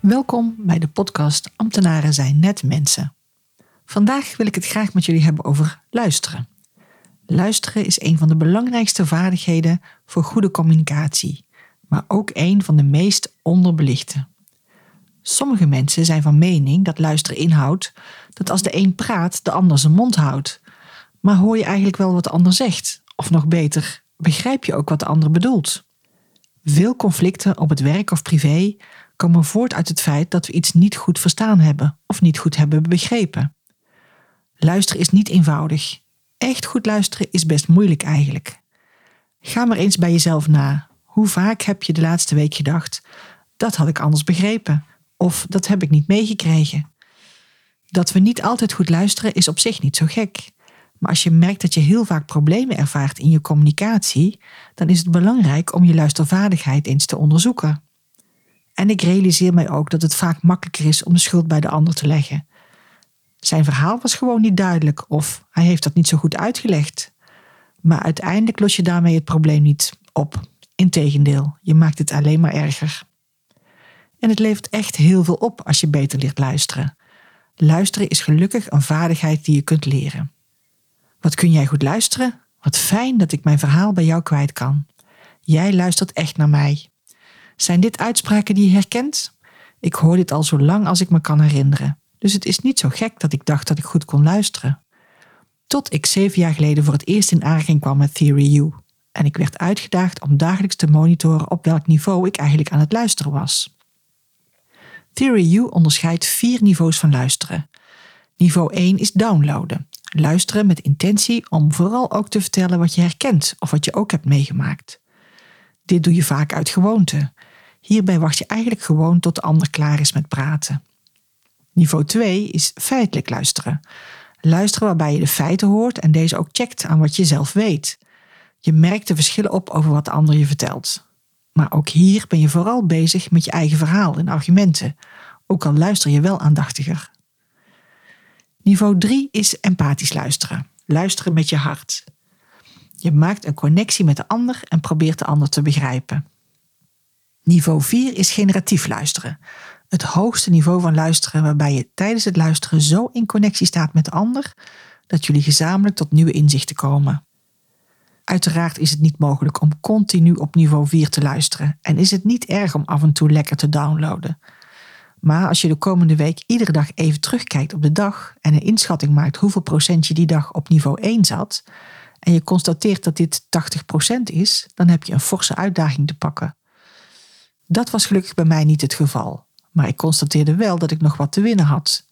Welkom bij de podcast Ambtenaren zijn net mensen. Vandaag wil ik het graag met jullie hebben over luisteren. Luisteren is een van de belangrijkste vaardigheden voor goede communicatie, maar ook een van de meest onderbelichte. Sommige mensen zijn van mening dat luisteren inhoudt dat als de een praat, de ander zijn mond houdt. Maar hoor je eigenlijk wel wat de ander zegt? Of nog beter, begrijp je ook wat de ander bedoelt? Veel conflicten op het werk of privé komen voort uit het feit dat we iets niet goed verstaan hebben of niet goed hebben begrepen. Luisteren is niet eenvoudig. Echt goed luisteren is best moeilijk eigenlijk. Ga maar eens bij jezelf na. Hoe vaak heb je de laatste week gedacht: dat had ik anders begrepen of dat heb ik niet meegekregen? Dat we niet altijd goed luisteren is op zich niet zo gek. Maar als je merkt dat je heel vaak problemen ervaart in je communicatie, dan is het belangrijk om je luistervaardigheid eens te onderzoeken. En ik realiseer mij ook dat het vaak makkelijker is om de schuld bij de ander te leggen. Zijn verhaal was gewoon niet duidelijk of hij heeft dat niet zo goed uitgelegd. Maar uiteindelijk los je daarmee het probleem niet op. Integendeel, je maakt het alleen maar erger. En het levert echt heel veel op als je beter leert luisteren. Luisteren is gelukkig een vaardigheid die je kunt leren. Wat kun jij goed luisteren? Wat fijn dat ik mijn verhaal bij jou kwijt kan. Jij luistert echt naar mij. Zijn dit uitspraken die je herkent? Ik hoor dit al zo lang als ik me kan herinneren. Dus het is niet zo gek dat ik dacht dat ik goed kon luisteren. Tot ik zeven jaar geleden voor het eerst in aanraking kwam met Theory U. En ik werd uitgedaagd om dagelijks te monitoren op welk niveau ik eigenlijk aan het luisteren was. Theory U onderscheidt vier niveaus van luisteren. Niveau 1 is downloaden. Luisteren met intentie om vooral ook te vertellen wat je herkent of wat je ook hebt meegemaakt. Dit doe je vaak uit gewoonte. Hierbij wacht je eigenlijk gewoon tot de ander klaar is met praten. Niveau 2 is feitelijk luisteren. Luisteren waarbij je de feiten hoort en deze ook checkt aan wat je zelf weet. Je merkt de verschillen op over wat de ander je vertelt. Maar ook hier ben je vooral bezig met je eigen verhaal en argumenten, ook al luister je wel aandachtiger. Niveau 3 is empathisch luisteren. Luisteren met je hart. Je maakt een connectie met de ander en probeert de ander te begrijpen. Niveau 4 is generatief luisteren. Het hoogste niveau van luisteren waarbij je tijdens het luisteren zo in connectie staat met de ander dat jullie gezamenlijk tot nieuwe inzichten komen. Uiteraard is het niet mogelijk om continu op niveau 4 te luisteren en is het niet erg om af en toe lekker te downloaden. Maar als je de komende week iedere dag even terugkijkt op de dag en een inschatting maakt hoeveel procent je die dag op niveau 1 zat, en je constateert dat dit 80% is, dan heb je een forse uitdaging te pakken. Dat was gelukkig bij mij niet het geval, maar ik constateerde wel dat ik nog wat te winnen had.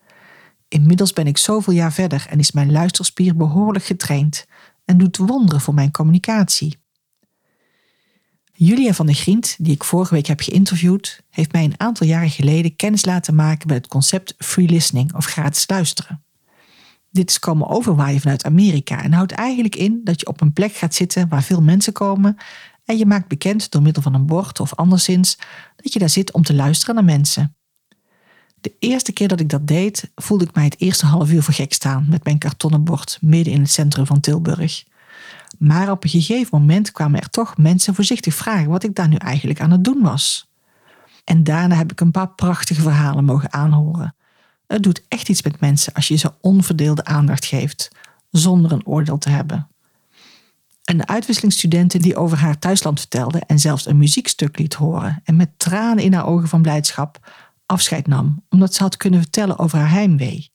Inmiddels ben ik zoveel jaar verder en is mijn luisterspier behoorlijk getraind en doet wonderen voor mijn communicatie. Julia van der Grient, die ik vorige week heb geïnterviewd, heeft mij een aantal jaren geleden kennis laten maken met het concept free listening of gratis luisteren. Dit is komen overwaaien vanuit Amerika en houdt eigenlijk in dat je op een plek gaat zitten waar veel mensen komen en je maakt bekend door middel van een bord of anderszins dat je daar zit om te luisteren naar mensen. De eerste keer dat ik dat deed, voelde ik mij het eerste half uur voor gek staan met mijn kartonnen bord midden in het centrum van Tilburg. Maar op een gegeven moment kwamen er toch mensen voorzichtig vragen wat ik daar nu eigenlijk aan het doen was. En daarna heb ik een paar prachtige verhalen mogen aanhoren. Het doet echt iets met mensen als je ze onverdeelde aandacht geeft, zonder een oordeel te hebben. Een uitwisselingsstudente die over haar thuisland vertelde en zelfs een muziekstuk liet horen en met tranen in haar ogen van blijdschap afscheid nam, omdat ze had kunnen vertellen over haar heimwee.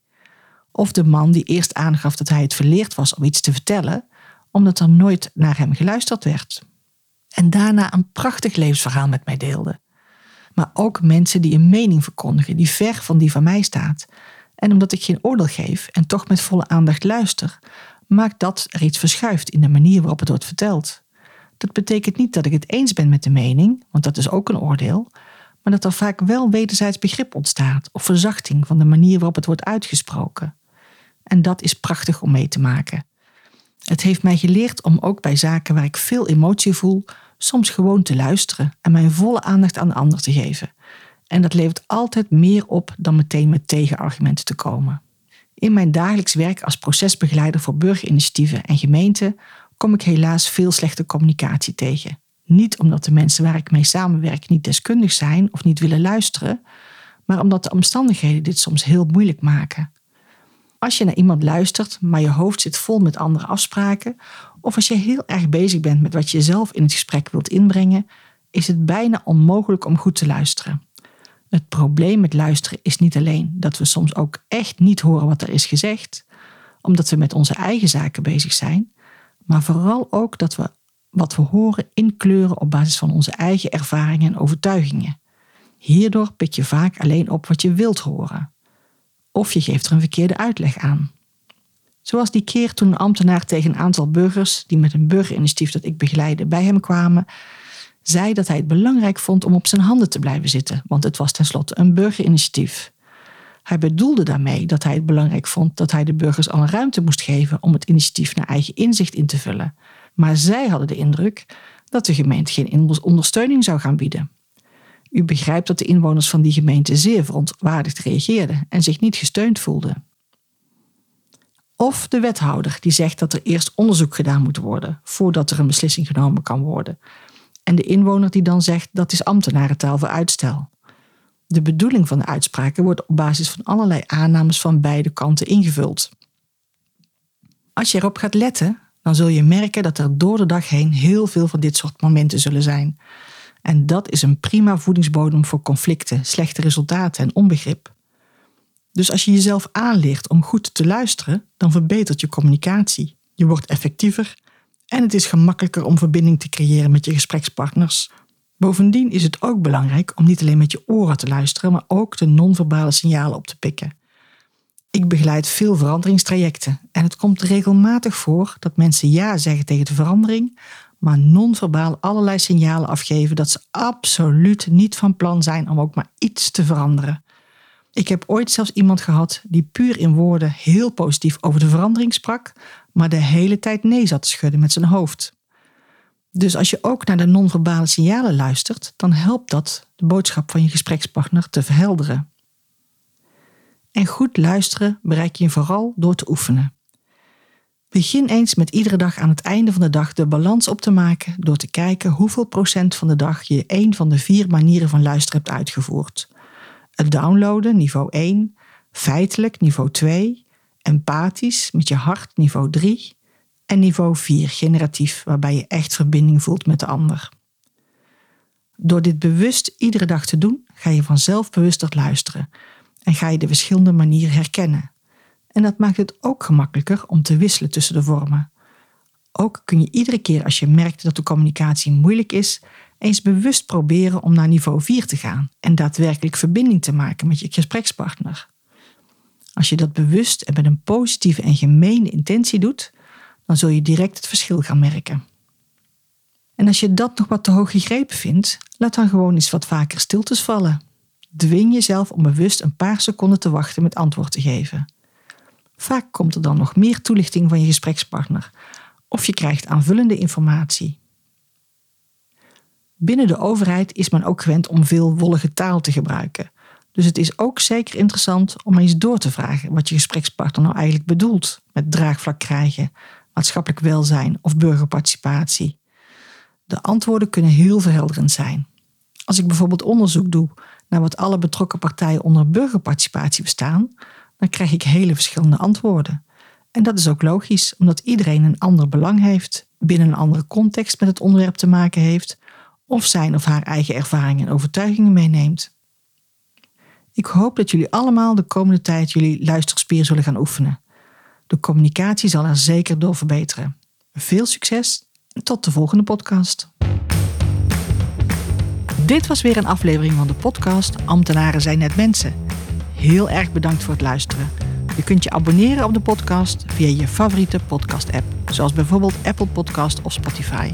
Of de man die eerst aangaf dat hij het verleerd was om iets te vertellen, omdat er nooit naar hem geluisterd werd. En daarna een prachtig levensverhaal met mij deelde. Maar ook mensen die een mening verkondigen die ver van die van mij staat En omdat ik geen oordeel geef en toch met volle aandacht luister, maakt dat er iets verschuift in de manier waarop het wordt verteld. Dat betekent niet dat ik het eens ben met de mening, want dat is ook een oordeel, maar dat er vaak wel wederzijds begrip ontstaat of verzachting van de manier waarop het wordt uitgesproken. En dat is prachtig om mee te maken. Het heeft mij geleerd om ook bij zaken waar ik veel emotie voel, soms gewoon te luisteren en mijn volle aandacht aan de ander te geven. En dat levert altijd meer op dan meteen met tegenargumenten te komen. In mijn dagelijks werk als procesbegeleider voor burgerinitiatieven en gemeenten kom ik helaas veel slechte communicatie tegen. Niet omdat de mensen waar ik mee samenwerk niet deskundig zijn of niet willen luisteren, maar omdat de omstandigheden dit soms heel moeilijk maken. Als je naar iemand luistert, maar je hoofd zit vol met andere afspraken, of als je heel erg bezig bent met wat je zelf in het gesprek wilt inbrengen, is het bijna onmogelijk om goed te luisteren. Het probleem met luisteren is niet alleen dat we soms ook echt niet horen wat er is gezegd, omdat we met onze eigen zaken bezig zijn, maar vooral ook dat we wat we horen inkleuren op basis van onze eigen ervaringen en overtuigingen. Hierdoor pik je vaak alleen op wat je wilt horen. Of je geeft er een verkeerde uitleg aan. Zoals die keer toen een ambtenaar tegen een aantal burgers die met een burgerinitiatief dat ik begeleide bij hem kwamen, zei dat hij het belangrijk vond om op zijn handen te blijven zitten, want het was tenslotte een burgerinitiatief. Hij bedoelde daarmee dat hij het belangrijk vond dat hij de burgers alle ruimte moest geven om het initiatief naar eigen inzicht in te vullen. Maar zij hadden de indruk dat de gemeente geen ondersteuning zou gaan bieden. U begrijpt dat de inwoners van die gemeente zeer verontwaardigd reageerden en zich niet gesteund voelden. Of de wethouder die zegt dat er eerst onderzoek gedaan moet worden voordat er een beslissing genomen kan worden. En de inwoner die dan zegt dat is ambtenarentaal voor uitstel. De bedoeling van de uitspraken wordt op basis van allerlei aannames van beide kanten ingevuld. Als je erop gaat letten, dan zul je merken dat er door de dag heen heel veel van dit soort momenten zullen zijn. En dat is een prima voedingsbodem voor conflicten, slechte resultaten en onbegrip. Dus als je jezelf aanleert om goed te luisteren, dan verbetert je communicatie. Je wordt effectiever en het is gemakkelijker om verbinding te creëren met je gesprekspartners. Bovendien is het ook belangrijk om niet alleen met je oren te luisteren, maar ook de non-verbale signalen op te pikken. Ik begeleid veel veranderingstrajecten en het komt regelmatig voor dat mensen ja zeggen tegen de verandering, maar non-verbaal allerlei signalen afgeven dat ze absoluut niet van plan zijn om ook maar iets te veranderen. Ik heb ooit zelfs iemand gehad die puur in woorden heel positief over de verandering sprak, maar de hele tijd nee zat te schudden met zijn hoofd. Dus als je ook naar de non-verbale signalen luistert, dan helpt dat de boodschap van je gesprekspartner te verhelderen. En goed luisteren bereik je vooral door te oefenen. Begin eens met iedere dag aan het einde van de dag de balans op te maken door te kijken hoeveel procent van de dag je een van de vier manieren van luisteren hebt uitgevoerd. Het downloaden, niveau 1, feitelijk, niveau 2, empathisch, met je hart, niveau 3 en niveau 4, generatief, waarbij je echt verbinding voelt met de ander. Door dit bewust iedere dag te doen, ga je vanzelf bewuster luisteren en ga je de verschillende manieren herkennen. En dat maakt het ook gemakkelijker om te wisselen tussen de vormen. Ook kun je iedere keer als je merkt dat de communicatie moeilijk is, eens bewust proberen om naar niveau 4 te gaan en daadwerkelijk verbinding te maken met je gesprekspartner. Als je dat bewust en met een positieve en gemeene intentie doet, dan zul je direct het verschil gaan merken. En als je dat nog wat te hoog gegrepen vindt, laat dan gewoon eens wat vaker stiltes vallen. Dwing jezelf om bewust een paar seconden te wachten met antwoord te geven. Vaak komt er dan nog meer toelichting van je gesprekspartner of je krijgt aanvullende informatie. Binnen de overheid is men ook gewend om veel wollige taal te gebruiken. Dus het is ook zeker interessant om eens door te vragen wat je gesprekspartner nou eigenlijk bedoelt met draagvlak krijgen, maatschappelijk welzijn of burgerparticipatie. De antwoorden kunnen heel verhelderend zijn. Als ik bijvoorbeeld onderzoek doe naar wat alle betrokken partijen onder burgerparticipatie bestaan, dan krijg ik hele verschillende antwoorden. En dat is ook logisch, omdat iedereen een ander belang heeft, binnen een andere context met het onderwerp te maken heeft, of zijn of haar eigen ervaringen en overtuigingen meeneemt. Ik hoop dat jullie allemaal de komende tijd jullie luisterspier zullen gaan oefenen. De communicatie zal er zeker door verbeteren. Veel succes en tot de volgende podcast. Dit was weer een aflevering van de podcast Ambtenaren zijn net mensen. Heel erg bedankt voor het luisteren. Je kunt je abonneren op de podcast via je favoriete podcast-app, zoals bijvoorbeeld Apple Podcast of Spotify.